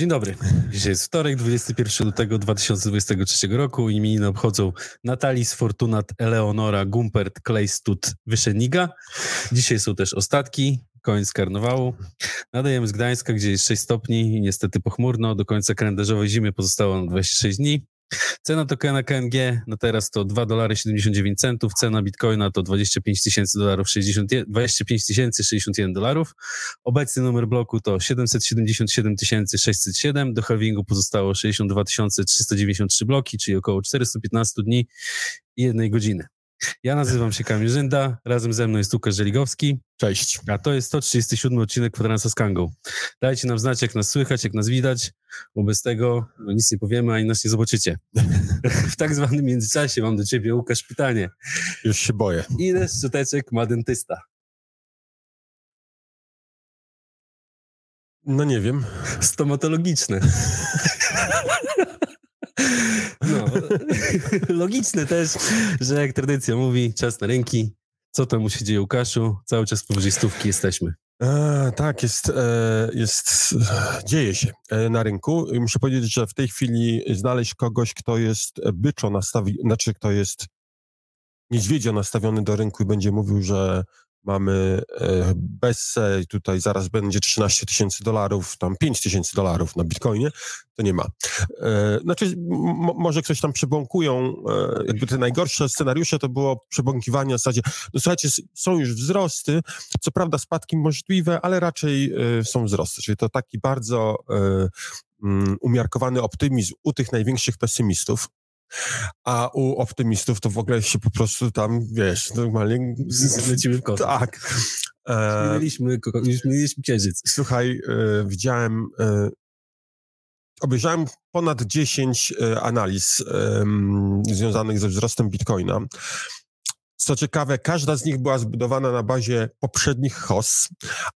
Dzień dobry. Dzisiaj jest wtorek, 21 lutego 2023 roku. Imieniny obchodzą Natalis, Fortunat, Eleonora, Gumpert, Klejstut, Wyszeniga. Dzisiaj są też ostatki, koniec karnawału. Nadajemy z Gdańska, gdzie jest 6 stopni i niestety pochmurno. Do końca kalendarzowej zimy pozostało nam 26 dni. Cena tokena KNG na teraz to 2 dolary 79 centów, cena bitcoina to 25 tysięcy dolarów 60, 25 tysięcy 61 dolarów. Obecny numer bloku to 777 607, do halvingu pozostało 62 393 bloki, czyli około 415 dni i jednej godziny. Ja nazywam się Kamil Żynda, razem ze mną jest Łukasz Żeligowski. Cześć. A to jest 137 odcinek Kwadransa z Kangą. Dajcie nam znać, jak nas słychać, jak nas widać, bo bez tego no, nic nie powiemy, ani nas nie zobaczycie. w tak zwanym międzyczasie mam do ciebie, Łukasz, pytanie. Już się boję. Ile szczoteczek ma dentysta? No nie wiem. Stomatologiczne. No, logiczne też, że jak tradycja mówi, czas na ręki. Co tam mu się dzieje, Łukaszu? Cały czas powyżej stówki jesteśmy. E, tak, jest, e, jest, dzieje się e, na rynku. Muszę powiedzieć, że w tej chwili znaleźć kogoś, kto jest byczo nastawiony, znaczy kto jest niedźwiedzio nastawiony do rynku i będzie mówił, że mamy e, Bessę, tutaj zaraz będzie 13 tysięcy dolarów, tam 5 tysięcy dolarów na Bitcoinie, to nie ma. E, znaczy, może ktoś tam przebąkują, e, jakby te najgorsze scenariusze to było przebąkiwanie w zasadzie, no słuchajcie, są już wzrosty, co prawda spadki możliwe, ale raczej są wzrosty, czyli to taki bardzo mm, umiarkowany optymizm u tych największych pesymistów, a u optymistów to w ogóle się po prostu tam, wiesz, normalnie... Zlecimy w kosmos. Tak. E, mieliśmy, mieliśmy księżyc. Słuchaj, e, widziałem... E, obejrzałem ponad 10 e, analiz związanych ze wzrostem bitcoina. Co ciekawe, każda z nich była zbudowana na bazie poprzednich HOS,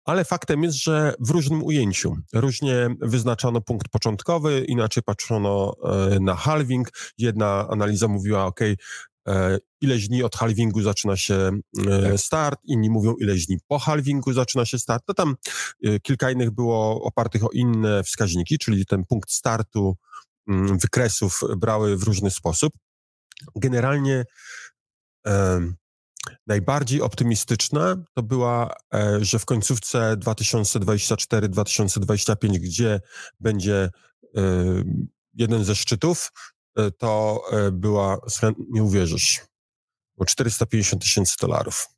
ale faktem jest, że w różnym ujęciu. Różnie wyznaczano punkt początkowy, inaczej patrzono e, na halving. Jedna analiza mówiła, OK, e, ileś dni od halvingu zaczyna się e, tak. start, inni mówią ileś dni po halvingu zaczyna się start. No tam kilka innych było opartych o inne wskaźniki, czyli ten punkt startu mm, wykresów brały w różny sposób. Generalnie Najbardziej optymistyczna to była, e, że w końcówce 2024-2025, gdzie będzie e, jeden ze szczytów, e, to była, nie uwierzysz, o 450 tysięcy dolarów.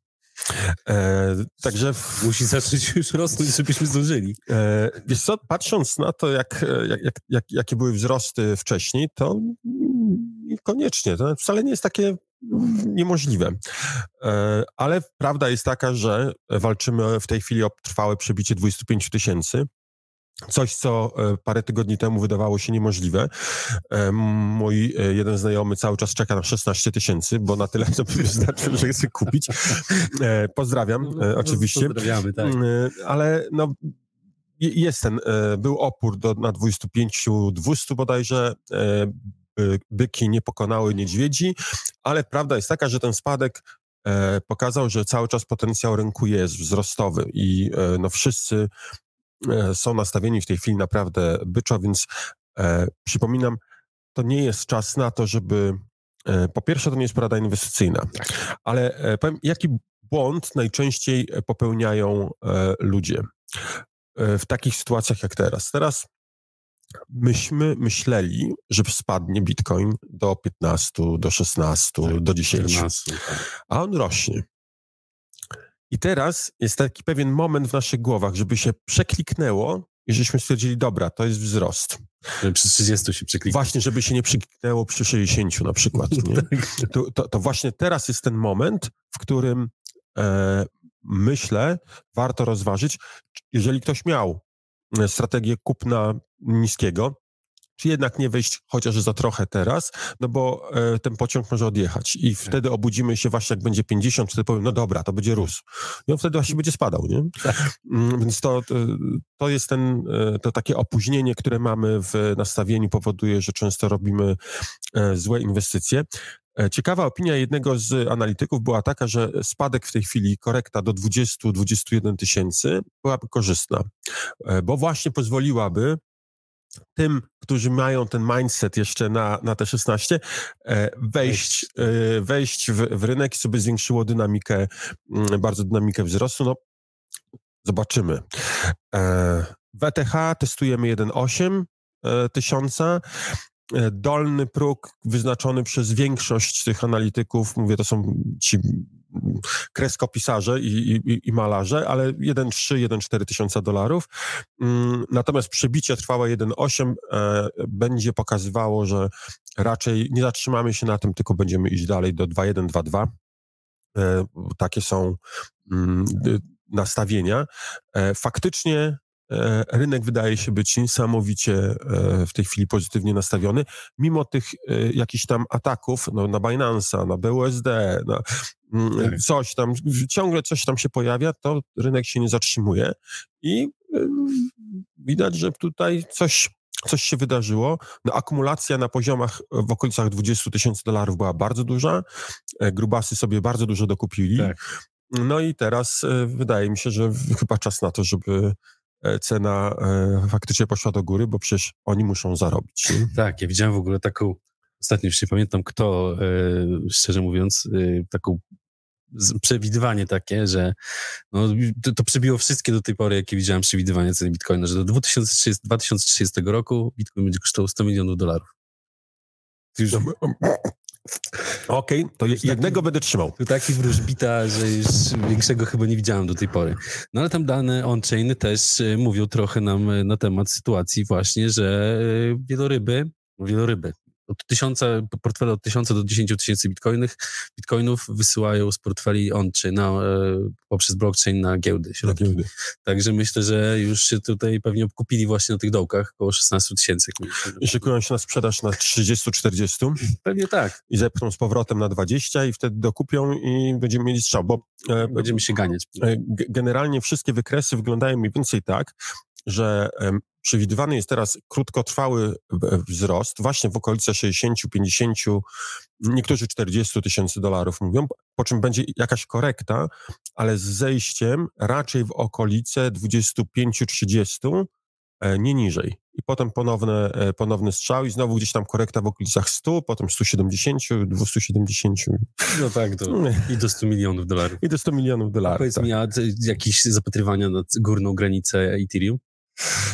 E, także musi zacząć już rosnąć, żebyśmy zdążyli. E, wiesz co, patrząc na to, jak, jak, jak, jak, jakie były wzrosty wcześniej, to niekoniecznie. To wcale nie jest takie niemożliwe. E, ale prawda jest taka, że walczymy w tej chwili o trwałe przebicie 25 tysięcy. Coś, co e, parę tygodni temu wydawało się niemożliwe. E, mój jeden znajomy cały czas czeka na 16 tysięcy, bo na tyle to by znaczył, że chce kupić. Pozdrawiam, no, no, oczywiście. Pozdrawiamy, tak. Ale no, jest ten, był opór do, na 25, 200 bodajże. Byki nie pokonały niedźwiedzi, ale prawda jest taka, że ten spadek e, pokazał, że cały czas potencjał rynku jest wzrostowy i e, no wszyscy e, są nastawieni w tej chwili naprawdę byczo, więc e, przypominam, to nie jest czas na to, żeby e, po pierwsze to nie jest porada inwestycyjna, tak. ale e, powiem, jaki błąd najczęściej popełniają ludzie w takich sytuacjach jak teraz. Teraz myśmy myśleli, że spadnie Bitcoin do 15, do 16, tak, do 10, 14, tak. a on rośnie. I teraz jest taki pewien moment w naszych głowach, żeby się przekliknęło i żeśmy stwierdzili, dobra, to jest wzrost. Przy 30 się przekliknęło. Właśnie, żeby się nie przekliknęło przy 60 na przykład. Tak. To, to, to, właśnie teraz jest ten moment, w którym e, myślę, warto rozważyć, jeżeli ktoś miał strategię kupna niskiego, czy jednak nie wejść chociaż za trochę teraz, no bo e, ten pociąg może odjechać i tak. wtedy obudzimy się właśnie jak będzie 50, wtedy powiem, no dobra, to będzie rósł. I on wtedy właśnie będzie spadał, nie? Tak. Mm, więc to, to jest ten, e, to takie opóźnienie, które mamy w nastawieniu powoduje, że często robimy e, złe inwestycje. E, ciekawa opinia jednego z analityków była taka, że spadek w tej chwili, korekta do 20-21 tysięcy byłaby korzystna, e, bo właśnie pozwoliłaby tym, którzy mają ten mindset jeszcze na, na te 16, e, wejść, wejść w, w rynek i sobie zwiększyło dynamikę, mm, bardzo dynamikę wzrostu. No, zobaczymy. WTH testujemy 1,8 tysiąca. Dolny próg wyznaczony przez większość tych analityków, mówię, to są ci kreskopisarze i, i, i malarze, ale 1,3, 1,4 tysiąca dolarów. Mm, natomiast przebicie trwałe 1,8 e, będzie pokazywało, że raczej nie zatrzymamy się na tym, tylko będziemy iść dalej do 2,1, 2,2. E, takie są mm, nastawienia. E, faktycznie E, rynek wydaje się być niesamowicie e, w tej chwili pozytywnie nastawiony, mimo tych e, jakichś tam ataków no, na Binance'a, na BUSD, na mm, tak. coś tam, ciągle coś tam się pojawia, to rynek się nie zatrzymuje i widać, że tutaj coś, coś się wydarzyło. No, akumulacja na poziomach w okolicach 20 tysięcy dolarów była bardzo duża, grubasy sobie bardzo dużo dokupili. Tak. No i teraz wydaje mi się, że chyba czas na to, żeby E, cena e, faktycznie poszła do góry, bo przecież oni muszą zarobić. Nie? Tak, ja widziałem w ogóle taką, ostatnio już nie pamiętam kto, e, szczerze mówiąc, taką przewidywanie takie, że no, to, to przebiło wszystkie do tej pory, jakie widziałem przewidywania ceny Bitcoina, że do 2030, 2030 roku Bitcoin będzie kosztował 100 milionów dolarów. Już... Okej, okay, to jednego taki, będę trzymał. To taki wróżbita, że już większego chyba nie widziałem do tej pory. No ale tam dane on-chain też e, mówią trochę nam e, na temat sytuacji właśnie, że e, wieloryby, no wieloryby, od tysiąca, portfele od tysiąca do dziesięciu tysięcy bitcoinów, bitcoinów wysyłają z portfeli on, czy na, e, poprzez blockchain na giełdy. Na giełdy. Także myślę, że już się tutaj pewnie obkupili właśnie na tych dołkach, około 16 tysięcy. I szykują się na sprzedaż na 30-40? Pewnie tak. I zepchną z powrotem na 20 i wtedy dokupią i będziemy mieli strzał, bo... E, będziemy się ganiać. E, generalnie wszystkie wykresy wyglądają mniej więcej tak, że przewidywany jest teraz krótkotrwały wzrost, właśnie w okolicy 60, 50, niektórzy 40 tysięcy dolarów mówią, po czym będzie jakaś korekta, ale z zejściem raczej w okolice 25-30, e, nie niżej. I potem ponowne, e, ponowny strzał i znowu gdzieś tam korekta w okolicach 100, potem 170, 270. No tak, to i do 100 milionów dolarów. I do 100 milionów dolarów. A powiedz tak. mi, a jakieś zapatrywania na górną granicę Ethereum?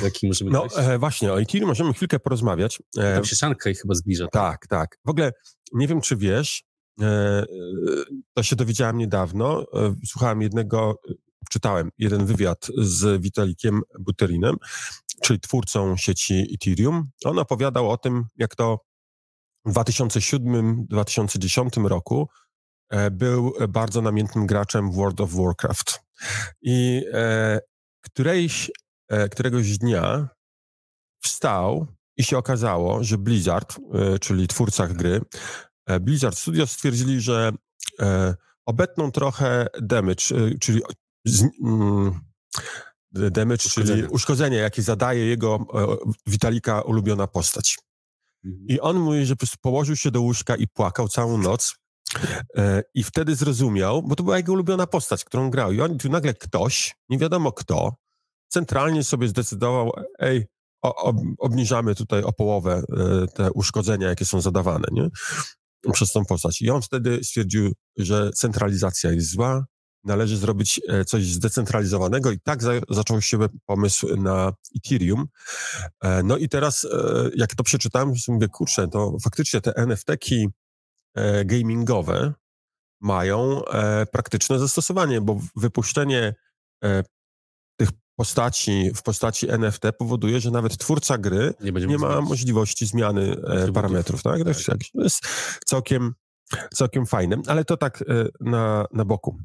Jaki możemy No e, właśnie, o Ethereum możemy chwilkę porozmawiać. E, Tam się Shanghai chyba zbliża. Tak? tak, tak. W ogóle nie wiem, czy wiesz, e, to się dowiedziałem niedawno. E, słuchałem jednego, czytałem jeden wywiad z Witalikiem Buterinem, czyli twórcą sieci Ethereum. On opowiadał o tym, jak to w 2007-2010 roku e, był bardzo namiętnym graczem w World of Warcraft. I e, którejś E, któregoś dnia wstał i się okazało, że Blizzard, e, czyli twórcach gry, e, Blizzard Studios stwierdzili, że obetną trochę damage, czyli mm, damage, uszkodzenie. czyli uszkodzenie, jakie zadaje jego Witalika ulubiona postać. Mhm. I on mówi, że po położył się do łóżka i płakał całą noc. I wtedy zrozumiał, bo to była jego ulubiona postać, którą grał. I on tu nagle ktoś, nie wiadomo kto, centralnie sobie zdecydował, ej, obniżamy tutaj o połowę e, te uszkodzenia, jakie są zadawane, nie? Przez tą postać. I on wtedy stwierdził, że centralizacja jest zła, należy zrobić e, coś zdecentralizowanego i tak za, zaczął się pomysł na Ethereum. E, no i teraz, jak to przeczytałem, mówię, kurczę, to faktycznie te NFT-ki gamingowe mają praktyczne zastosowanie, bo wypuszczenie postaci, w postaci NFT powoduje, że nawet twórca gry nie, nie ma możliwości zmiany e, parametrów. Tak? tak. To jest całkiem, całkiem fajne, ale to tak e, na, na boku.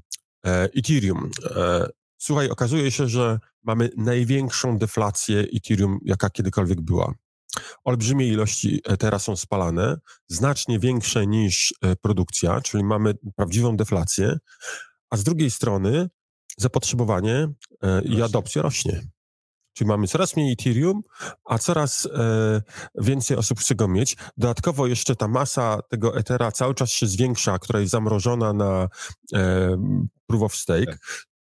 E, Ethereum. Słuchaj, okazuje się, że mamy największą deflację Ethereum, jaka kiedykolwiek była. Olbrzymie ilości Ethera są spalane, znacznie większe niż produkcja, czyli mamy prawdziwą deflację, a z drugiej strony zapotrzebowanie e, i adopcja rośnie. Czyli mamy coraz mniej Ethereum, a coraz e, więcej osób chce go mieć. Dodatkowo jeszcze ta masa tego Ethera cały czas się zwiększa, która jest zamrożona na e, proof of stake. Tak.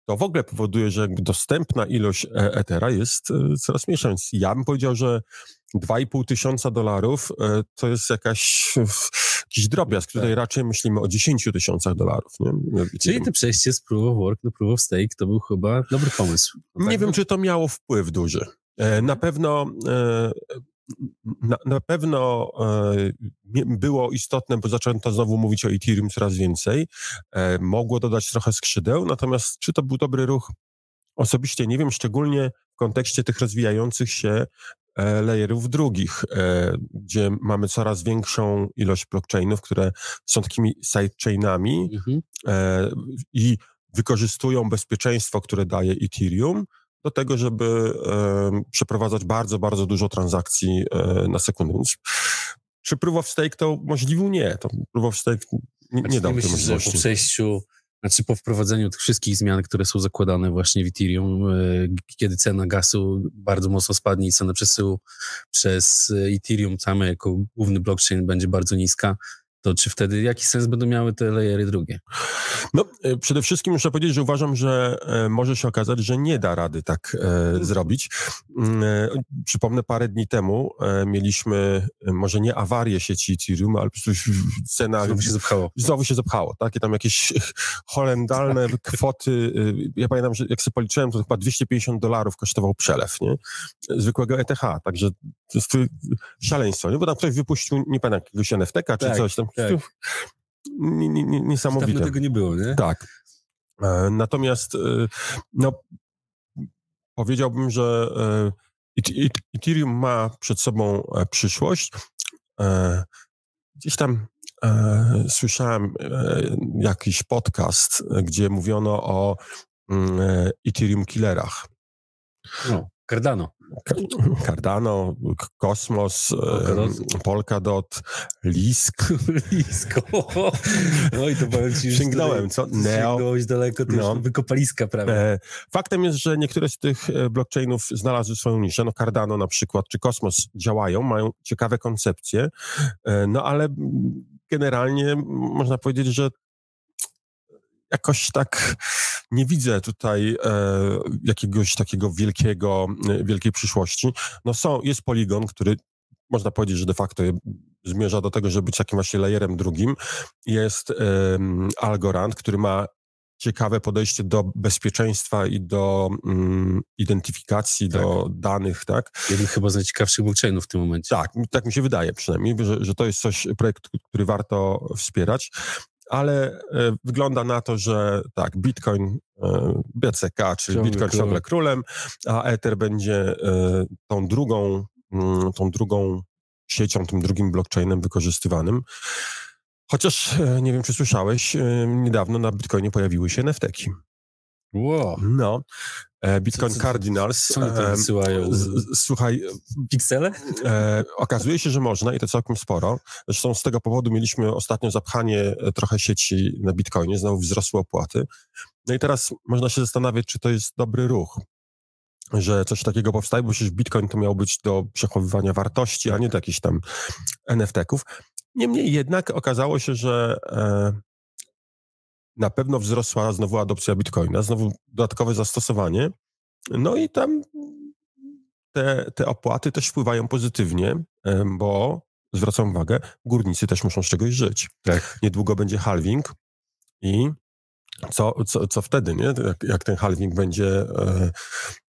To w ogóle powoduje, że dostępna ilość e, Ethera jest e, coraz mniejsza. Więc ja bym powiedział, że 2,5 tysiąca dolarów e, to jest jakaś, jakiś drobiazg. Tutaj tak. raczej myślimy o 10 tysiącach dolarów. Nie? Czyli to przejście z proof of work do proof of stake to był chyba dobry pomysł. No tak? Nie wiem, czy to miało wpływ duży. E, na pewno na, na pewno było istotne, bo zaczęto znowu mówić o Ethereum coraz więcej. Mogło dodać trochę skrzydeł, natomiast czy to był dobry ruch? Osobiście nie wiem, szczególnie w kontekście tych rozwijających się e, layerów drugich, e, gdzie mamy coraz większą ilość blockchainów, które są takimi sidechainami mhm. E, i wykorzystują bezpieczeństwo, które daje Ethereum, do tego, żeby przeprowadzać bardzo, bardzo dużo transakcji na sekundę. Więc czy proof of stake to możliwe? Nie. To proof of stake nie, nie dał tej możliwości. Że po przejściu znaczy po wprowadzeniu tych wszystkich zmian, które są zakładane właśnie w Ethereum, e, kiedy cena gazu bardzo mocno spadnie i cena przesyłu przez Ethereum same jako główny blockchain będzie bardzo niska, to czy wtedy jaki sens będą miały te layery drugie? No, e, przede wszystkim muszę powiedzieć, że uważam, że e, może się okazać, że nie da rady tak e, zrobić. Mm, e, przypomnę, parę dni temu e, mieliśmy e, może nie awarię sieci Ethereum, ale po prostu cena... Znowu się zapchało. Znowu się zapchało, tak? I tam jakieś horrendalne tak. kwoty. ja pamiętam, że jak sobie policzyłem, to chyba 250 dolarów kosztował przelew, nie? Zwykłego ETH, także to jest szaleństwo, nie? Bo tam ktoś wypuścił, nie pamiętam, jakiegoś NFT-ka czy tak. coś tam tak. Niesamowite. Dawno tego nie było, nie? Tak. E, natomiast e, no, powiedziałbym, że e, Ethereum ma przed sobą przyszłość. Gdzieś tam słyszałem jakiś podcast, gdzie mówiono o mm, Ethereum killerach. No. Cardano. Cardano, Kosmos, Polkadot, Lisk. Lisk. No i to powiem ci, Sięgnąłem, co? Neo. Sięgnąłeś daleko, to no. wykopaliska prawie. E, faktem jest, że niektóre z tych e, blockchainów znalazły swoją niszę. No Cardano na przykład, czy Kosmos działają, mają ciekawe koncepcje, e, no ale generalnie można powiedzieć, że jakoś tak nie widzę tutaj e, jakiegoś takiego wielkiego, e, wielkiej przyszłości. No są, jest poligon, który można powiedzieć, że de facto zmierza do tego, żeby być takim właśnie layerem drugim. Jest e, Algorand, który ma ciekawe podejście do bezpieczeństwa i do mm, identyfikacji, tak. do danych, tak? Jeden chyba z najciekawszych blockchainów w tym momencie. Tak, tak mi się wydaje przynajmniej, że, że to jest coś, projekt, który warto wspierać ale e, wygląda na to, że tak, Bitcoin, e, BCK, czyli ciągle Bitcoin królem. ciągle królem, a Ether będzie e, tą drugą, mm, tą drugą siecią, tym drugim blockchainem wykorzystywanym. Chociaż nie wiem, czy słyszałeś, niedawno na Bitcoinie pojawiły się NFT-ki. Wow. No. Bitcoin co, co, Cardinals. Co one tam wysyłają? Słuchaj. Piksele? E, okazuje się, że można i to całkiem sporo. Zresztą z tego powodu mieliśmy ostatnio zapchanie e, trochę sieci na Bitcoinie, znowu wzrosły opłaty. No i teraz można się zastanawiać, czy to jest dobry ruch że coś takiego powstaje, bo przecież Bitcoin to miał być do przechowywania wartości, a nie do jakichś tam NFT-ków. Niemniej jednak okazało się, że e, na pewno wzrosła znowu adopcja Bitcoina, znowu dodatkowe zastosowanie. No i tam te, te opłaty też wpływają pozytywnie, bo zwracam uwagę, górnicy też muszą z czegoś żyć. Tak. Niedługo będzie halving i co, co, co wtedy, nie? Jak, jak ten halving będzie, e,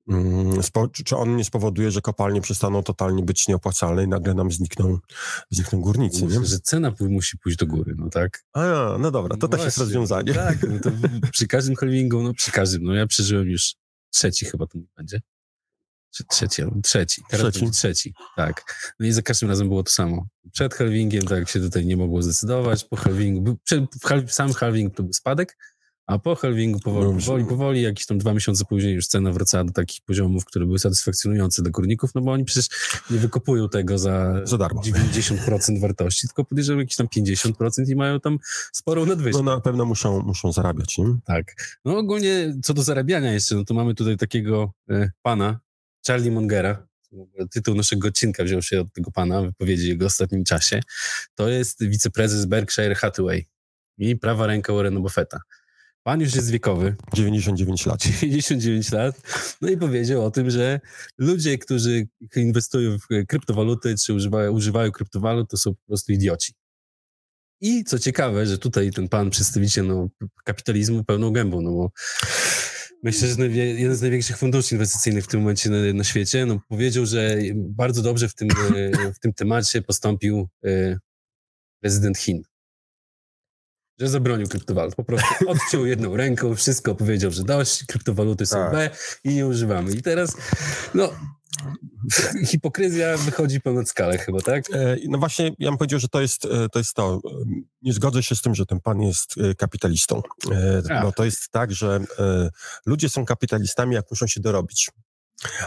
mm, spo, czy on nie spowoduje, że kopalnie przestaną totalnie być nieopłacalne i nagle nam znikną, znikną górnicy, Myślę, nie? że cena musi pójść do góry, no tak? A, no dobra, to no też właśnie, jest rozwiązanie. Tak, no to przy każdym halvingu, no przy każdym, no ja przeżyłem już trzeci chyba to będzie. Trzeci, trzeci. Teraz trzeci. trzeci, tak. No i za każdym razem było to samo. Przed halvingiem tak się tutaj nie mogło zdecydować, po halvingu, przed, sam halving to był spadek, a po halvingu powoli, powoli, powoli, jakieś tam dwa miesiące później już cena wracała do takich poziomów, które były satysfakcjonujące dla górników, no bo oni przecież nie wykopują tego za, za darmo. 90% wartości, tylko podejrzewam jakieś tam 50% i mają tam sporą nadwyżkę. No na pewno muszą, muszą zarabiać, nie? Tak. No ogólnie co do zarabiania jeszcze, no to mamy tutaj takiego e, pana, Charlie Mongera, tytuł naszego odcinka wziął się od tego pana, wypowiedzi jego w ostatnim czasie. To jest wiceprezes Berkshire Hathaway i prawa ręka Warrena Buffetta. Pan już jest wiekowy. 99 lat. 99 lat. No i powiedział o tym, że ludzie, którzy inwestują w kryptowaluty, czy używają, używają kryptowalut, to są po prostu idioci. I co ciekawe, że tutaj ten pan przedstawiciel no, kapitalizmu pełną gębą, no bo myślę, że jeden z największych funduszy inwestycyjnych w tym momencie na, na świecie no, powiedział, że bardzo dobrze w tym, w tym temacie postąpił e, prezydent Chin że zabronił kryptowalut. Po prostu odciął jedną ręką, wszystko powiedział, że dość, kryptowaluty są tak. B i nie używamy. I teraz, no, hipokryzja wychodzi ponad skalę chyba, tak? E, no właśnie, ja bym powiedział, że to jest, e, to jest to. Nie zgodzę się z tym, że ten pan jest e, kapitalistą. No to jest tak, że ludzie są kapitalistami, jak muszą się dorobić.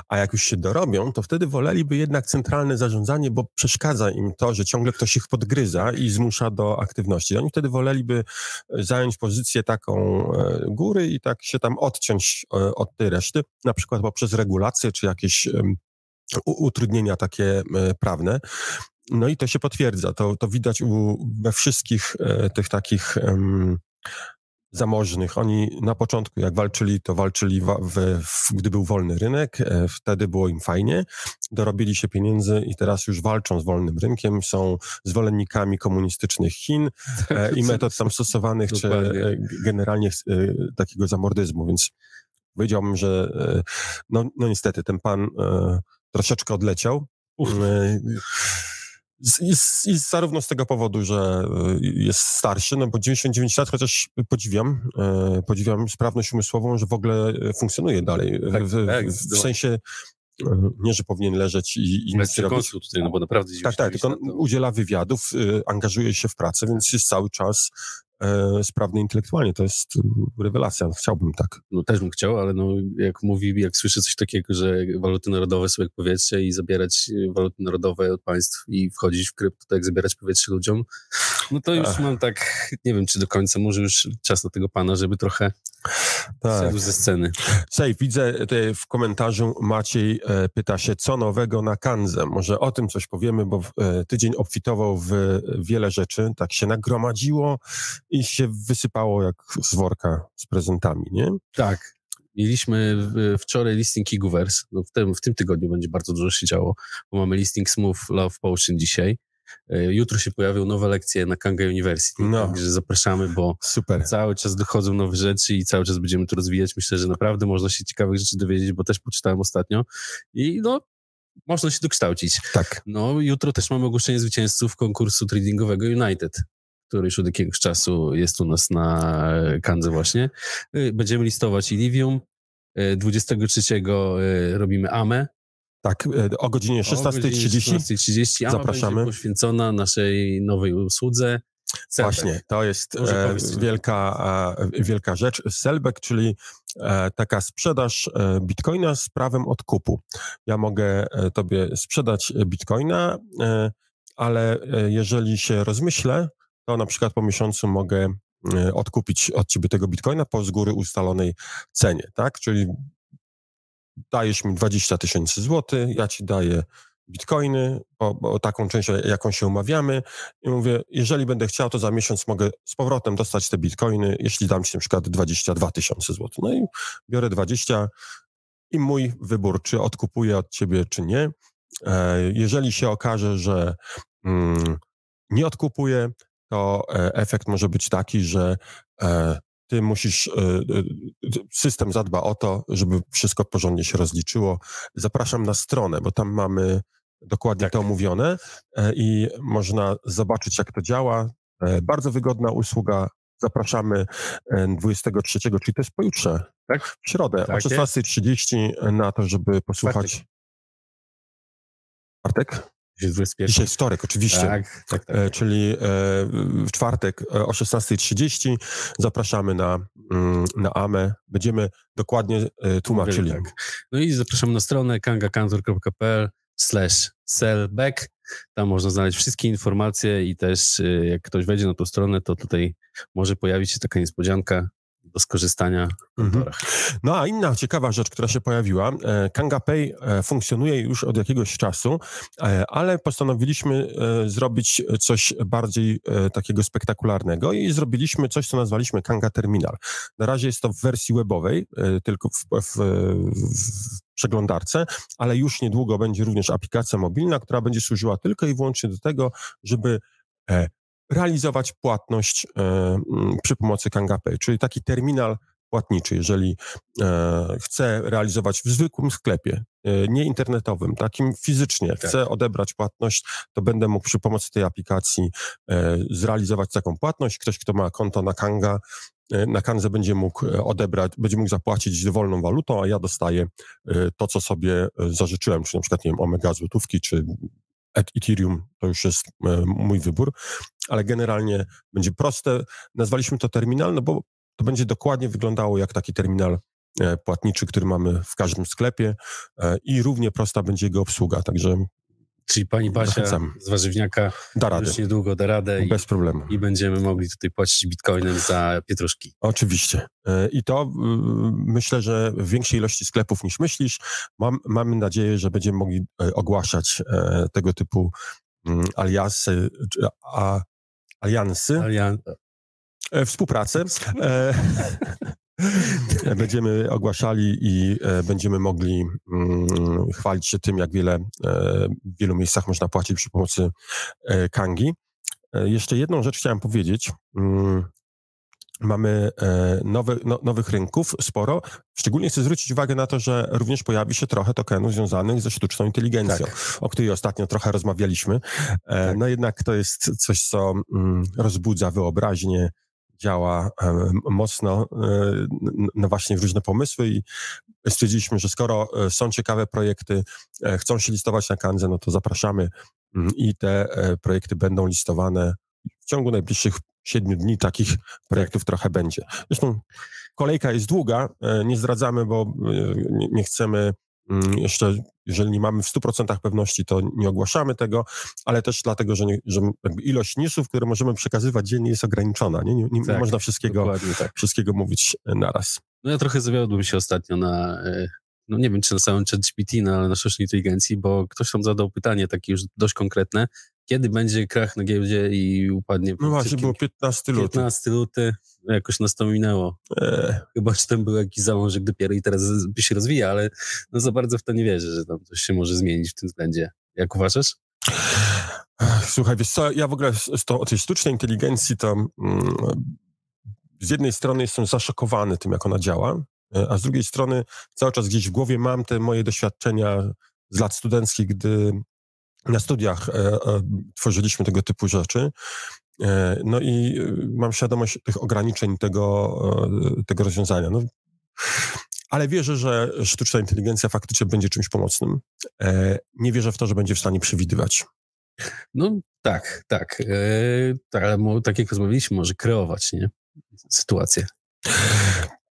A jak już się dorobią, to wtedy woleliby jednak centralne zarządzanie, bo przeszkadza im to, że ciągle ktoś ich podgryza i zmusza do aktywności. Oni wtedy woleliby zająć pozycję taką góry i tak się tam odciąć od tej reszty, na przykład poprzez regulacje czy jakieś utrudnienia takie e, prawne. No i to się potwierdza. To, to widać u, we wszystkich e, tych takich zamożnych. Oni na początku, jak walczyli, to walczyli, w, w, gdy był wolny rynek, e, wtedy było im fajnie, dorobili się pieniędzy i teraz już walczą z wolnym rynkiem, są zwolennikami komunistycznych Chin e, i metod tam stosowanych, czy e, generalnie takiego zamordyzmu, więc powiedziałbym, że no, no niestety ten pan troszeczkę odleciał. I, I, zarówno z tego powodu, że jest starszy, no bo 99 lat, chociaż podziwiam, podziwiam sprawność umysłową, że w ogóle funkcjonuje dalej. Tak, w, tak, w, w sensie nie, że powinien leżeć i, i nic robić. tutaj, no bo naprawdę Tak, tak, tylko udziela wywiadów, y, angażuje się w pracę, więc jest cały czas e, sprawny intelektualnie. To jest rewelacja. Chciałbym tak. No też bym chciał, ale no, jak mówi, jak słyszę coś takiego, że waluty narodowe są jak powietrze i zabierać y, waluty narodowe od państw i wchodzić w krypto, tak jak zabierać powietrze ludziom, no to już Ach. mam tak, nie wiem, czy do końca, może już czas na tego pana, żeby trochę tak. ze sceny. Sej, widzę w komentarzu Maciej e, pyta się, co nowego na Kanze. Może o tym coś powiemy, bo e, tydzień obfitował w wiele rzeczy, tak się nagromadziło i się wysypało jak z worka z prezentami, nie? Tak. Mieliśmy wczoraj listing Kiguvers. No w, tym, w tym tygodniu będzie bardzo dużo się działo, bo mamy listing Smooth Love Potion dzisiaj. E, jutro się pojawią nowe lekcje na Kanga University, no. także zapraszamy, bo Super. cały czas dochodzą nowe rzeczy i cały czas będziemy to rozwijać. Myślę, że naprawdę można się ciekawych rzeczy dowiedzieć, bo też poczytałem ostatnio i no, można się dokształcić. Tak. No, jutro też mamy ogłoszenie zwycięzców konkursu tradingowego United, który już od jakiegoś czasu jest u nas na Kandze właśnie. E, będziemy listować Ilivium. 23 e, robimy AME, tak, e, o godzinie 16.30 16.30 zapraszamy. poświęcona naszej nowej usłudze. Selbek. Właśnie, to jest e, wielka, e, wielka rzecz. Selbek, czyli e, taka sprzedaż e, bitcoina z prawem odkupu. Ja mogę e, tobie sprzedać bitcoina, ale jeżeli się rozmyślę, to na przykład po miesiącu mogę odkupić od ciebie tego bitcoina po z góry ustalonej cenie, tak? Czyli dajesz mi 20 tysięcy złotych, ja ci daję bitcoiny, bo, bo, taką część, jaką się umawiamy i mówię, jeżeli będę chciał, to za miesiąc mogę z powrotem dostać te bitcoiny, jeśli dam ci na przykład 22 tysiące złotych. No i biorę 20 i mój wybór, czy odkupuję od ciebie, czy nie. E, jeżeli się okaże, że mm, nie odkupuję, to e, efekt może być taki, że e, ty musisz, e, e, system zadba o to, żeby wszystko porządnie się rozliczyło. Zapraszam na stronę, bo tam mamy dokładnie tak. to omówione e, i można zobaczyć, jak to działa. Bardzo wygodna usługa. Zapraszamy 23, czyli to jest pojutrze, tak? w środę tak o 16.30 na to, żeby posłuchać. Bartek? Dzisiaj jest wtorek, oczywiście. Tak, tak, tak. E, czyli e, w czwartek e, o 16.30 zapraszamy na, mm, na AME. Będziemy dokładnie tłumaczyli. Tak. No i zapraszamy na stronę kangakantor.pl slash sellback. Tam można znaleźć wszystkie informacje i też jak ktoś wejdzie na tą stronę, to tutaj może pojawić się taka niespodzianka. Do skorzystania w mhm. No a inna ciekawa rzecz, która się pojawiła, e, Kanga Pay e, funkcjonuje już od jakiegoś czasu, e, ale postanowiliśmy zrobić coś bardziej takiego spektakularnego i zrobiliśmy coś, co nazwaliśmy Kanga Terminal. Na razie jest to w wersji webowej, tylko w, w, w przeglądarce, ale już niedługo będzie również aplikacja mobilna, która będzie służyła tylko i wyłącznie do tego, żeby realizować płatność przy pomocy KangaPay, czyli taki terminal płatniczy, jeżeli e, chcę realizować w zwykłym sklepie, e, nie internetowym, takim fizycznie, tak. chcę odebrać płatność, to będę mógł przy pomocy tej aplikacji e, zrealizować taką płatność. Ktoś, kto ma konto na Kanga, e, na Kanze będzie mógł e, odebrać, będzie mógł zapłacić dowolną walutą, a ja dostaję e, to, co sobie zażyczyłem, czy na przykład, nie wiem, Omega złotówki, czy Ethereum, to już jest mój wybór, ale generalnie będzie proste. Nazwaliśmy to terminal, no bo to będzie dokładnie wyglądało jak taki terminal e, płatniczy, który mamy w każdym sklepie e, i równie prosta będzie jego obsługa, także Czyli pani Basia zachęcam. z warzywniaka da radę. już niedługo da radę Bez i, problemu. i będziemy mogli tutaj płacić bitcoinem za pietruszki. Oczywiście. E, I to myślę, że w większej ilości sklepów niż myślisz. Mam, mamy nadzieję, że będziemy mogli ogłaszać tego typu mm, aliasy, a, aliansy. Alian E, współpracę. E, będziemy ogłaszali i e, będziemy mogli mm, chwalić się tym, jak wiele w wielu miejscach można płacić przy pomocy Kangi. Jeszcze jedną rzecz chciałem powiedzieć. Mamy nowe, no, nowych rynków sporo. Szczególnie chcę zwrócić uwagę na to, że również pojawi się trochę tokenów związanych ze sztuczną inteligencją, tak. o której ostatnio trochę rozmawialiśmy. Tak. No jednak to jest coś, co mm, rozbudza wyobraźnię działa mocno e, no właśnie w różne pomysły i stwierdziliśmy, że skoro e, są ciekawe projekty, e, chcą się listować na Kanze, no to zapraszamy mm, i te projekty będą listowane w ciągu najbliższych siedmiu dni takich projektów trochę będzie. Zresztą kolejka jest długa, nie zdradzamy, bo nie chcemy Mm, jeszcze, jeżeli nie mamy w 100% pewności, to nie ogłaszamy tego, ale też dlatego, że, nie, że ilość newsów, które możemy przekazywać dziennie jest ograniczona. Nie, nie, nie tak, można wszystkiego, tak. wszystkiego mówić e, naraz. No ja trochę zawiodłem się ostatnio na, e, no nie wiem, czy na samym ChatGPT, no, ale na sztucznej inteligencji, bo ktoś tam zadał pytanie takie już dość konkretne, kiedy będzie krach na giełdzie i upadnie... No właśnie, było 15 luty. 15 luty, jakoś nas to minęło. Eee. Chyba, że tam był jakiś zalążek dopiero i teraz się rozwija, ale no za bardzo w to nie wierzę, że tam coś się może zmienić w tym względzie. Jak uważasz? Słuchaj, wiesz co, ja w ogóle z, to, o tej sztucznej inteligencji to mm, z jednej strony jestem zaszokowany tym, jak ona działa, e, a z drugiej strony cały czas gdzieś w głowie mam te moje doświadczenia z lat studenckich, gdy na studiach e, e, tworzyliśmy tego typu rzeczy. E, no i mam świadomość tych ograniczeń tego, tego rozwiązania. No, ale wierzę, że sztuczna inteligencja faktycznie będzie czymś pomocnym. Nie wierzę w to, że będzie w stanie przewidywać. No tak, tak. tak ale tak jak rozmawialiśmy, może kreować nie? sytuację.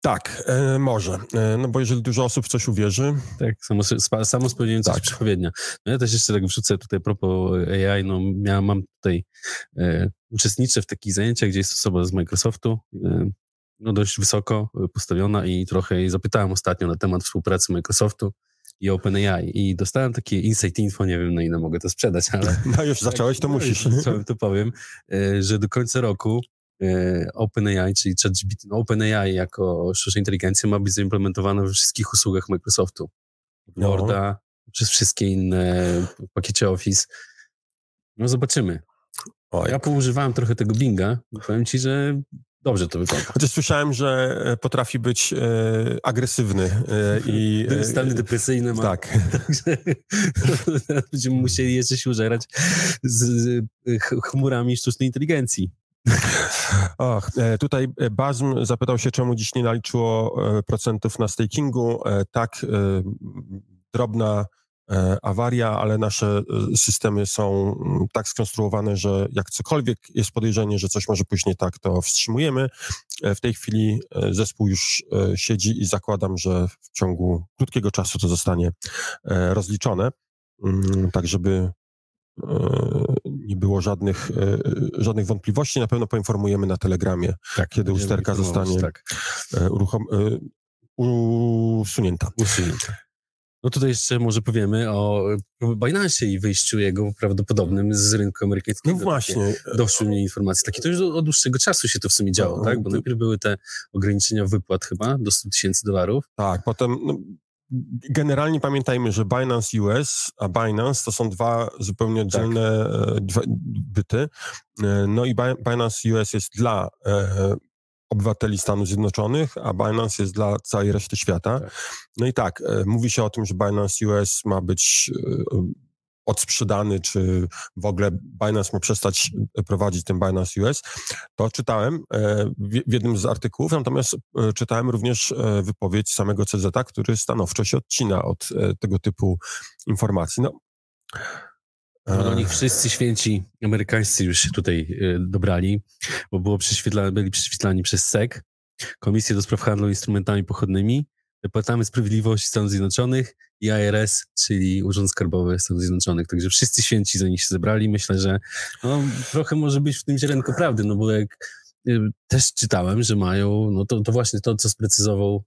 Tak, e, może. E, no bo jeżeli dużo osób w coś uwierzy... Tak, samo, samo spełniające tak. przepowiednia. No ja też jeszcze tak wrzucę tutaj propos AI, no miałem, mam tutaj, e, uczestniczę w takich zajęciach, gdzie jest osoba z Microsoftu, e, no dość wysoko postawiona i trochę jej zapytałem ostatnio na temat współpracy Microsoftu i OpenAI i dostałem takie insight info, nie wiem na ile mogę to sprzedać, ale... No już zacząłeś, to no, musisz. Zacząłem, to powiem, e, że do końca roku OpenAI, czyli ChatGPT, no OpenAI jako sztuczna inteligencja ma być zaimplementowana we wszystkich usługach Microsoftu. No. Worda, przez wszystkie inne pakiecie Office. No zobaczymy. Oj. Ja poużywałem trochę tego Binga i powiem ci, że dobrze to wygląda. Chociaż słyszałem, że e, potrafi być e, agresywny e, i... E, Stany depresyjne ma. Tak. Także będziemy musieli jeszcze się użerać z, z chmurami sztucznej inteligencji. Och, e, tutaj e, Bazm zapytał się, czemu dziś nie naliczyło e, procentów na stakingu. Tak, drobna awaria, ale nasze systemy są mm, tak skonstruowane, że jak cokolwiek jest podejrzenie, że coś może pójść nie tak, to wstrzymujemy. W tej chwili zespół już siedzi i zakładam, że w ciągu krótkiego czasu to zostanie rozliczone, mm, tak żeby nie było żadnych, e, żadnych wątpliwości. Na pewno poinformujemy na Telegramie, tak, kiedy usterka zostanie tak. uruchom, usunięta. usunięta. No tutaj jeszcze może powiemy o Binance i wyjściu jego prawdopodobnym z rynku amerykańskiego. No właśnie. Doszły mnie informacje. Takie to już od dłuższego czasu się to w sumie działo, no, tak? Bo najpierw były te ograniczenia wypłat chyba do 100 tysięcy dolarów. Tak, potem no, generalnie pamiętajmy, że Binance US, a Binance to są dwa zupełnie oddzielne tak. Dwa byty. E, no i Binance US jest dla e, obywateli Stanów Zjednoczonych, a Binance jest dla całej reszty świata. Tak. No i tak, mówi się o tym, że Binance US ma być odsprzedany, czy w ogóle Binance ma przestać prowadzić ten Binance US, to czytałem e, w jednym z artykułów, natomiast e, czytałem również e, wypowiedź samego CZ, który stanowczo się odcina od tego typu informacji. No, no wszyscy święci amerykańscy już się tutaj dobrali, bo było byli prześwietlani przez SEC, Komisję do Spraw Handlu Instrumentami Pochodnymi, Departament Sprawiedliwości Stanów Zjednoczonych i IRS, czyli Urząd Skarbowy Stanów Zjednoczonych. Także wszyscy święci za nich się zebrali. Myślę, że no, trochę może być w tym ziarenko prawdy, no bo jak y, też czytałem, że mają, no to, to właśnie to, co sprecyzował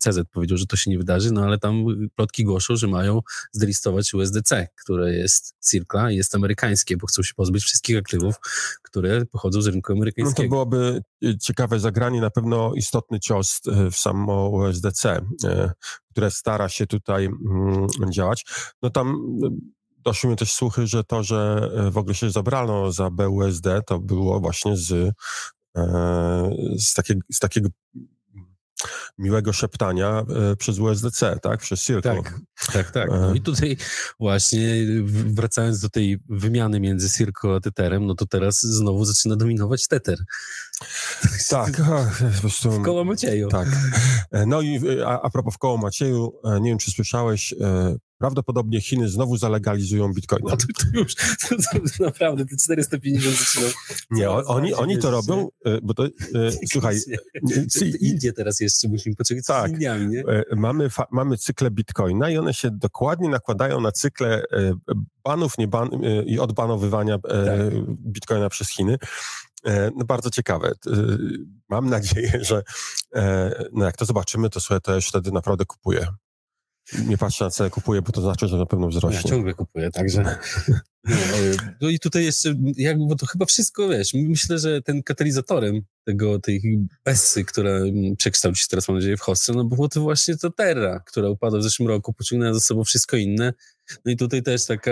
CZ, powiedział, że to się nie wydarzy, no ale tam plotki głoszą, że mają zdelistować USDC, które jest Circla i jest amerykańskie, bo chcą się pozbyć wszystkich aktywów, które pochodzą z rynku amerykańskiego. No to byłoby y, ciekawe zagranie, na pewno istotny cios w samo USDC, które stara się tutaj mm, działać. No tam doszły mi też słuchy, że to, że e, w ogóle się zabrano za BUSD, to było właśnie z, e, z, takiego, z takiego miłego szeptania e, przez USDC, tak? Przez Circle. Tak, tak, tak. No i tutaj właśnie wracając do tej wymiany między Circle a Tetherem, no to teraz znowu zaczyna dominować Tether. Tak, prostu, w koło Macieju. Tak. No i a, a propos w koło Macieju, nie wiem, czy słyszałeś, prawdopodobnie Chiny znowu zalegalizują bitcoina. To, to już, to, to naprawdę, te 450 zaczyną... Nie, oni, oni to robią, e, bo to, e, słuchaj... Indie teraz jeszcze musimy poczekać tak, z Indiami, nie? E, mamy, fa, mamy cykle bitcoina i one się dokładnie nakładają na cykle banów nie ban, i odbanowywania tak. bitcoina przez Chiny. No bardzo ciekawe. Mam nadzieję, że no jak to zobaczymy, to sobie też wtedy naprawdę kupuję nie patrzę na cenę, kupuję, bo to znaczy, że na pewno wzrośnie. Ja ciągle kupuję, także... No, i tutaj jeszcze, jakby, bo to chyba wszystko, wiesz, myślę, że ten katalizatorem tego, tej Bessy, która przekształci się teraz, mam nadzieję, w Hostel, no było to właśnie to Terra, która upadła w zeszłym roku, pociągnęła za sobą wszystko inne. No i tutaj też taka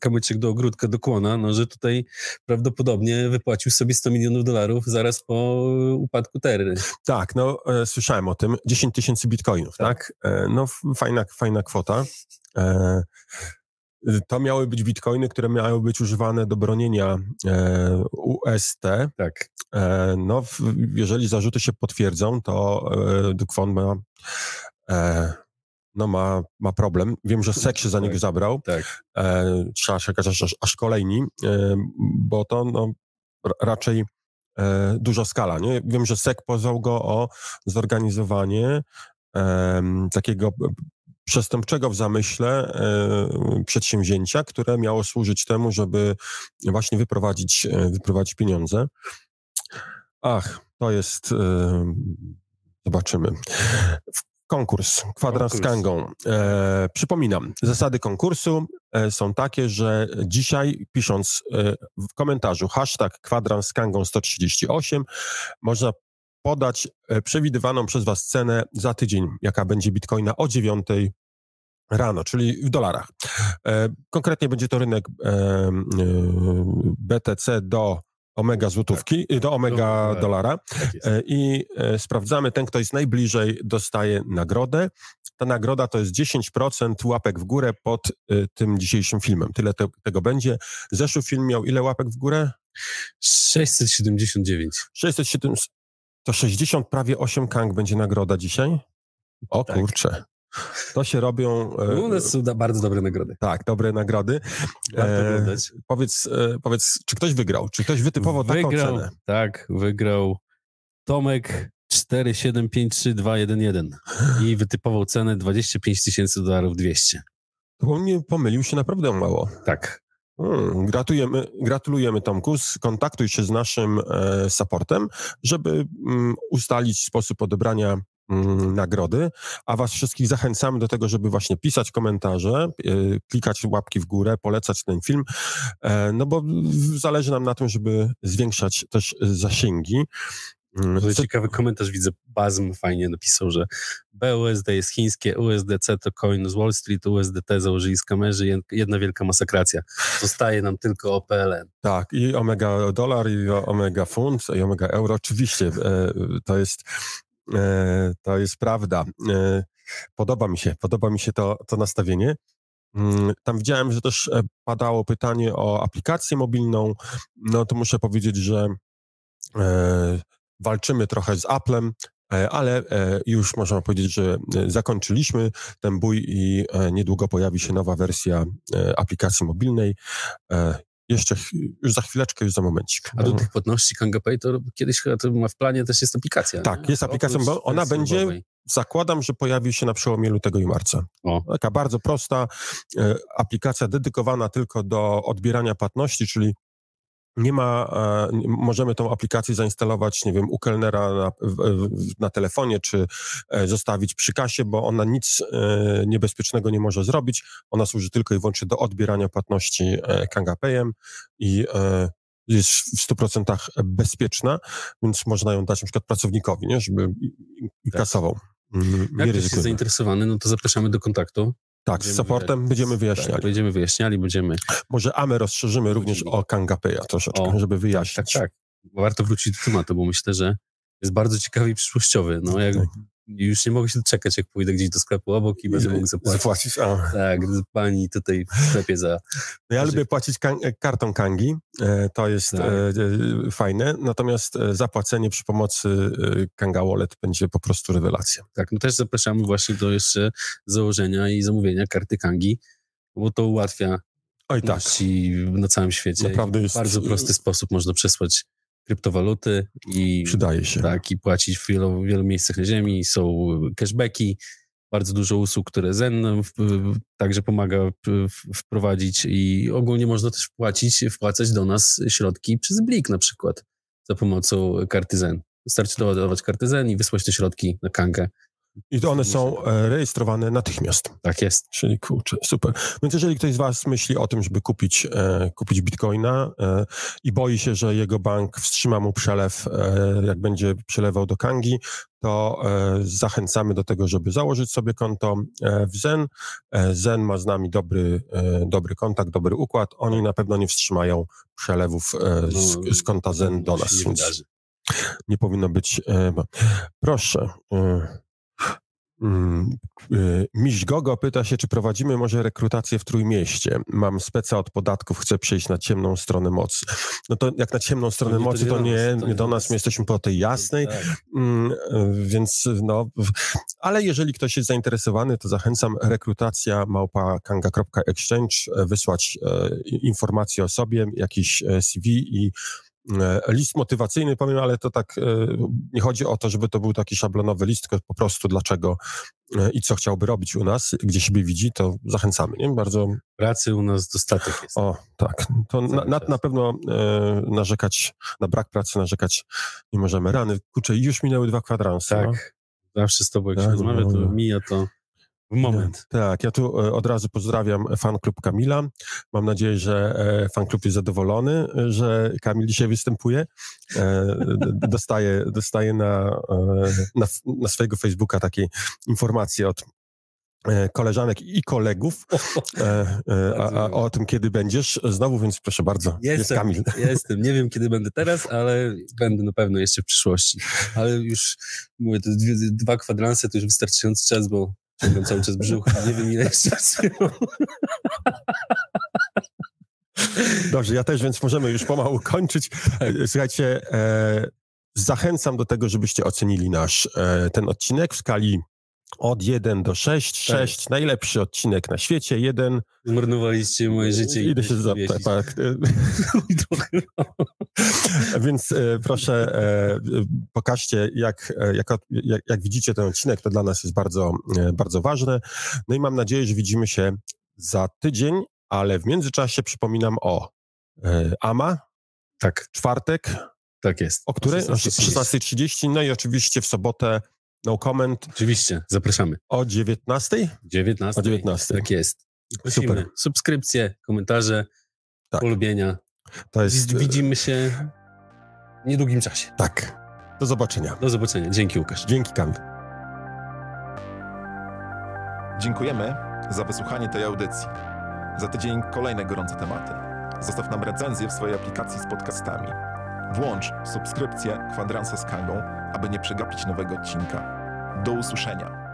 kamyczek do ogródka, do kłona, no, że tutaj prawdopodobnie wypłacił sobie 100 milionów dolarów zaraz po upadku Terry. Tak, no e, słyszałem o tym. 10 tysięcy bitcoinów, tak? tak? E, no fajna, fajna kwota. E, to miały być bitcoiny, które miały być używane do bronienia e, UST. Tak. E, no, w, jeżeli zarzuty się potwierdzą, to e, Dukwon ma, e, no ma, ma problem. Wiem, że SEC się za niego tak. zabrał. Tak. E, trzeba czekać aż, aż kolejni, e, bo to no, raczej e, duża skala. Nie? Wiem, że SEC pozwał go o zorganizowanie takiego przestępczego w zamyśle e, przedsięwzięcia, które miało służyć temu, żeby właśnie wyprowadzić, e, wyprowadzić pieniądze. Ach, to jest. E, zobaczymy. Konkurs, kwadrans z Kangą. E, przypominam, zasady konkursu e, są takie, że dzisiaj pisząc e, w komentarzu hashtag kwadrans z Kangą 138 można podać e, przewidywaną przez Was cenę za tydzień, jaka będzie bitcoina o 9 rano, czyli w dolarach. E, konkretnie będzie to rynek e, BTC do omega złotówki, tak. do omega do, dolara tak i sprawdzamy, ten, kto jest najbliżej, dostaje nagrodę. Ta nagroda to jest 10% łapek w górę pod tym dzisiejszym filmem. Tyle te, tego będzie. Zeszły film miał ile łapek w górę? 679. 670, to 60 prawie 8 kang będzie nagroda dzisiaj? O tak. kurczę. To się robią. E, U nas są bardzo dobre nagrody. Tak, dobre nagrody. E, powiedz, e, powiedz, czy ktoś wygrał? Czy ktoś wytypował wygrał, taką cenę? Tak, wygrał Tomek 4753211 i wytypował cenę 25 tysięcy dolarów 200. To mnie pomylił się naprawdę mało. Tak. Hmm, gratulujemy, gratulujemy Tomku. Skontaktuj się z naszym e, supportem, żeby mm, ustalić sposób odebrania nagrody, a was wszystkich zachęcamy do tego, żeby właśnie pisać komentarze, e, klikać łapki w górę, polecać ten film, e, no bo zależy nam na tym, żeby zwiększać też zasięgi. Mm, ciekawy komentarz widzę. Bazm fajnie napisał, że BUSD jest chińskie, USDC to coin z Wall Street, USDT założyli skamerzy, jedna wielka masakracja. Zostaje nam tylko OPLN. Tak, i omega dolar, i omega funt, i omega euro. Oczywiście, e, to jest, to jest prawda. E, podoba mi się, podoba mi się to, to nastawienie. Mm, tam widziałem, że też padało pytanie o aplikację mobilną. No to muszę powiedzieć, że walczymy trochę z Applem, e, ale e, już można powiedzieć, że e, zakończyliśmy ten bój i niedługo pojawi się nowa wersja aplikacji mobilnej. Jeszcze, już za chwileczkę, już za momencik. A do tych płatności KangaPay to kiedyś chyba to ma w planie też jest aplikacja. Tak, nie? jest aplikacja, bo ona będzie, zakładam, że pojawi się na przełomie lutego i marca. O. Taka bardzo prosta aplikacja dedykowana tylko do odbierania płatności, czyli nie ma, e, możemy tą aplikację zainstalować, nie wiem, u kelnera na, na, telefonie, czy e, zostawić przy kasie, bo ona nic e, niebezpiecznego nie może zrobić. Ona służy tylko i wyłącznie do odbierania płatności KangaPayem i jest w 100% bezpieczna, więc można ją dać na przykład pracownikowi, nie, żeby tak. kasował. Mm, Jak ktoś jest zainteresowany, no to zapraszamy do kontaktu. Tak, z supportem będziemy wyjaśniali. Tak, będziemy wyjaśniali, będziemy... Może AME rozszerzymy również o Kangapeya troszeczkę, o, żeby wyjaśnić. Tak, tak, tak. Warto wrócić do tematu, bo myślę, że jest bardzo ciekawy i przyszłościowy. No, jak, tak już nie mogę się doczekać, jak pójdę gdzieś do sklepu obok i będę mógł zapłacić. zapłacić a. Tak, pani tutaj w sklepie za... No ja lubię płacić kan e, kartą Kangi, e, to jest tak. e, fajne, natomiast zapłacenie przy pomocy Kanga Wallet będzie po prostu rewelacja. Tak, no też zapraszamy właśnie do jeszcze założenia i zamówienia karty Kangi, bo to ułatwia Oj, tak. na całym świecie. Naprawdę jest... W bardzo prosty sposób można przesłać kryptowaluty i przydaje się. Tak, i płacić w wielu, wielu miejscach na ziemi. Są cashbacki, bardzo dużo usług, które Zen w, także pomaga wprowadzić i ogólnie można też wpłacić, wpłacać do nas środki przez Blik na przykład za pomocą karty Zen. Wystarczy doładować kartę Zen i wysłać te środki na kankę i to one są e, rejestrowane natychmiast. Tak jest. Czyli kurczę, super. Więc jeżeli ktoś z Was myśli o tym, żeby kupić, e, kupić bitcoina e, i boi się, że jego bank wstrzyma mu przelew, e, jak będzie przelewał do Kangi, to e, zachęcamy do tego, żeby założyć sobie konto e, w Zen. Zen ma z nami dobry, dobry kontakt, dobry układ. Oni na pewno nie wstrzymają przelewów z, no, z konta Zen do nas. Nie, nie powinno być. Proszę. Mm, y, Miś Gogo pyta się, czy prowadzimy może rekrutację w Trójmieście. Mam speca od podatków, chcę przejść na ciemną stronę mocy. No to jak na ciemną stronę to mocy, to nie, nie do nas, my jesteśmy po tej jasnej, tak. Mm, więc no, ale jeżeli ktoś jest zainteresowany, to zachęcam, rekrutacja małpa.kanga.exchange, e, wysłać e, informacje o sobie, jakiś e, CV i E, list motywacyjny, powiem, ale to tak e, nie chodzi o to, żeby to był taki szablonowy list, tylko po prostu dlaczego e, i co chciałby robić u nas, gdzie siebie widzi, to zachęcamy, nie? Bardzo... Pracy u nas dostatek jest. O, tak. To na, na, na pewno e, narzekać, na brak pracy narzekać nie możemy. Rany, kurczę, już minęły dwa kwadranse. Tak. No? Zawsze z tobą, jak tak, się rozmawia, to no. mija to moment. Tak, ja tu e, od razu pozdrawiam fanklub Kamila. Mam nadzieję, że e, fanklub jest zadowolony, że Kamil dzisiaj występuje. E, dostaje, dostaje na, na, na swojego Facebooka takie informacje od koleżanek i kolegów a, a, o tym, kiedy będziesz znowu, więc proszę bardzo, jestem, jest Kamil. Jestem, nie wiem, kiedy będę teraz, ale będę na pewno jeszcze w przyszłości. Ale już, mówię, te dwa kwadranse to już wystarczający czas, bo Ciągam cały czas brzuch, nie wiem ile jeszcze Dobrze, ja też, więc możemy już pomału kończyć. Tak. Słuchajcie, e, zachęcam do tego, żebyście ocenili nasz e, ten odcinek w skali od 1 do 6. 6 tak. najlepszy odcinek na świecie, 1. Zmarnowaliście moje życie. Idę się zapytać. Tak. Więc e, proszę, e, pokażcie, jak, e, jak, jak, widzicie ten odcinek, to dla nas jest bardzo, bardzo ważne. No i mam nadzieję, że widzimy się za tydzień ale w międzyczasie przypominam o AMA, Tak, czwartek, tak jest. o której? O 16:30. 16.30, no i oczywiście w sobotę no comment Oczywiście, zapraszamy. o 19.00. 19. O 19. Tak jest. Prosimy. Super. Subskrypcje, komentarze, Tak. polubienia. To jest... Widzimy się w niedługim czasie. Tak. Do zobaczenia. Do zobaczenia. Dzięki Łukasz. Dzięki Kamil. Dziękujemy za wysłuchanie tej audycji. Za tydzień kolejne gorące tematy. Zostaw nam recenzję w swojej aplikacji z podcastami. Włącz subskrypcję Kwadransa z Kangą, aby nie przegapić nowego odcinka. Do usłyszenia.